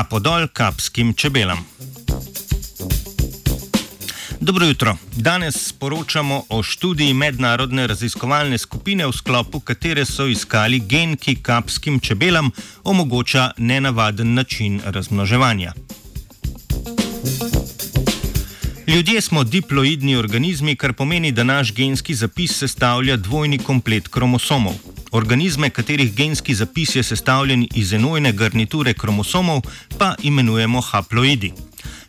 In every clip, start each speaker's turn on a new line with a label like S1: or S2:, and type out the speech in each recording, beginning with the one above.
S1: podol kapskim čebelam. Dobro jutro. Danes sporočamo o študiji mednarodne raziskovalne skupine, v sklopu katere so iskali gen, ki kapskim čebelam omogoča nenavaden način razmnoževanja. Ljudje smo diploidni organizmi, kar pomeni, da naš genski zapis sestavlja dvojni komplet kromosomov. Organizme, katerih genski zapis je sestavljen iz enojne garniture kromosomov, pa imenujemo haploidi.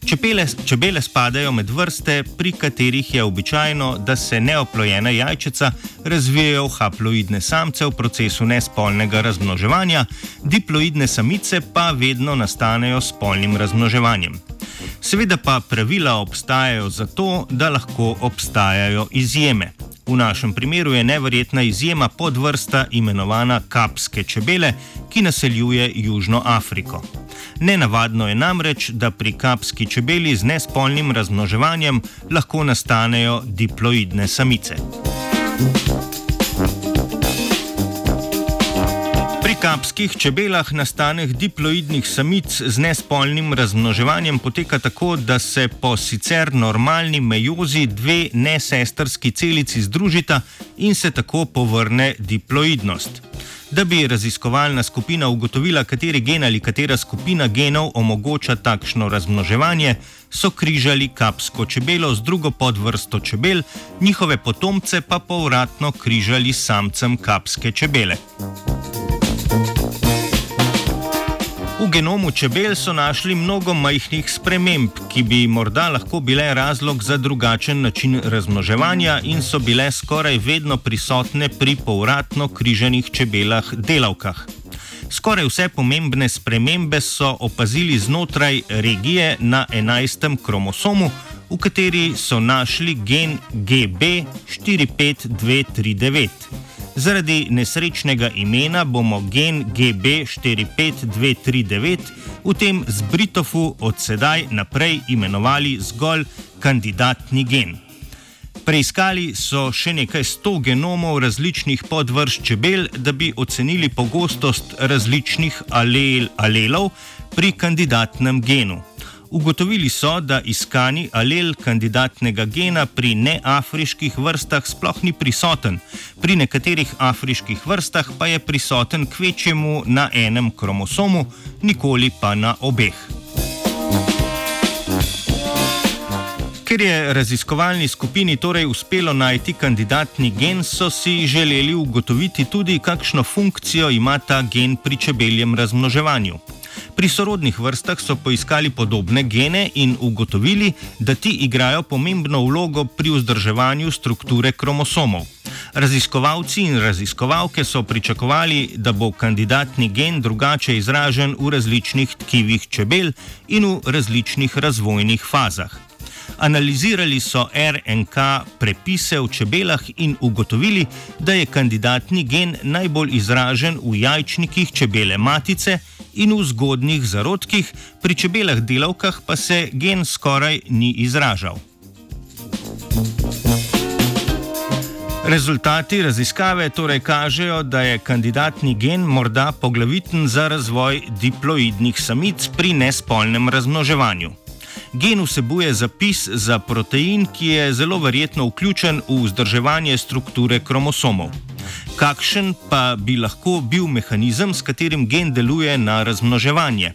S1: Čepele, čebele spadajo med vrste, pri katerih je običajno, da se neoplojena jajčica razvijajo v haploidne samce v procesu nespolnega razmnoževanja, diploidne samice pa vedno nastanejo s polnim razmnoževanjem. Seveda pa pravila obstajajo zato, da lahko obstajajo izjeme. V našem primeru je neverjetna izjema podvrsta imenovana kapske čebele, ki naseljuje Južno Afriko. Nenavadno je namreč, da pri kapski čebeli z nespolnim razmnoževanjem lahko nastanejo diploidne samice. Pri kapskih čebelah nastanek diploidnih samic z nespolnim razmnoževanjem poteka tako, da se po sicer normalni mejozi dve nesestrski celici združita in se tako povrne diploidnost. Da bi raziskovalna skupina ugotovila, kateri gen ali katera skupina genov omogoča takšno razmnoževanje, so križali kapsko čebelo z drugo podvrsto čebel, njihove potomce pa povratno križali samcem kapske čebele. Genomu čebel so našli mnogo majhnih sprememb, ki bi morda lahko bile razlog za drugačen način razmnoževanja in so bile skoraj vedno prisotne pri povratno križanih čebelah delavkah. Skoraj vse pomembne spremembe so opazili znotraj regije na 11. kromosomu, v kateri so našli gen GB 45239. Zaradi nesrečnega imena bomo gen GB45239 v tem zbritofu od sedaj naprej imenovali zgolj kandidatni gen. Preiskali so še nekaj sto genomov različnih podvrst čebel, da bi ocenili pogostost različnih alel, alelov pri kandidatnem genu. Ugotovili so, da iskani alel kandidatnega gena pri neafriških vrstah sploh ni prisoten, pri nekaterih afriških vrstah pa je prisoten kvečjemu na enem kromosomu, nikoli pa na obeh. Ker je raziskovalni skupini torej uspelo najti kandidatni gen, so si želeli ugotoviti tudi, kakšno funkcijo ima ta gen pri čebeljem razmnoževanju. Pri sorodnih vrstah so poiskali podobne gene in ugotovili, da ti igrajo pomembno vlogo pri vzdrževanju strukture kromosomov. Raziskovalci in raziskovalke so pričakovali, da bo kandidatni gen drugače izražen v različnih tkivih čebel in v različnih razvojnih fazah. Analizirali so RNK prepise v čebelah in ugotovili, da je kandidatni gen najbolj izražen v jajčnikih čebele matice in v zgodnjih zarodkih, pri čebelah delavkah pa se gen skoraj ni izražal. Rezultati raziskave torej kažejo, da je kandidatni gen morda poglaviten za razvoj diploidnih samic pri nespolnem razmnoževanju. Gen vsebuje zapis za protein, ki je zelo verjetno vključen v vzdrževanje strukture kromosomov. Kakšen pa bi lahko bil mehanizem, s katerim gen deluje na razmnoževanje?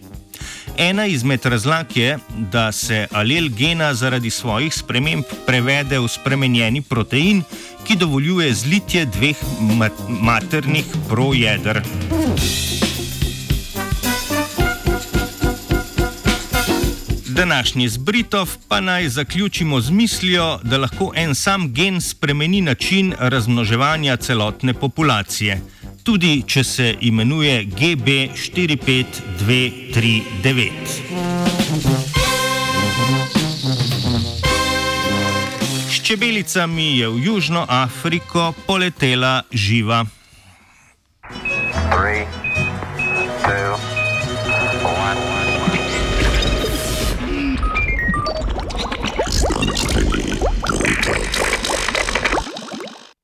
S1: Ena izmed razlag je, da se alel gena zaradi svojih sprememb prevede v spremenjeni protein, ki dovoljuje zlitje dveh maternih projeder. Današnji zbritov pa naj zaključimo z mislijo, da lahko en sam gen spremeni način razmnoževanja celotne populacije, tudi če se imenuje GB45239. S čebelicami je v Južno Afriko poletela živa.